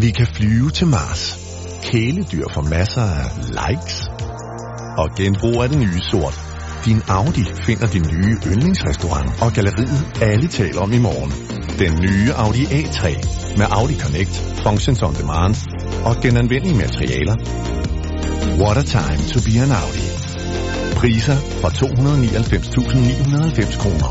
Vi kan flyve til Mars. Kæledyr får masser af likes. Og genbrug af den nye sort. Din Audi finder din nye yndlingsrestaurant og galleriet alle taler om i morgen. Den nye Audi A3 med Audi Connect, Functions on Demand og genanvendelige materialer. What a time to be an Audi. Priser fra 299.990 kroner.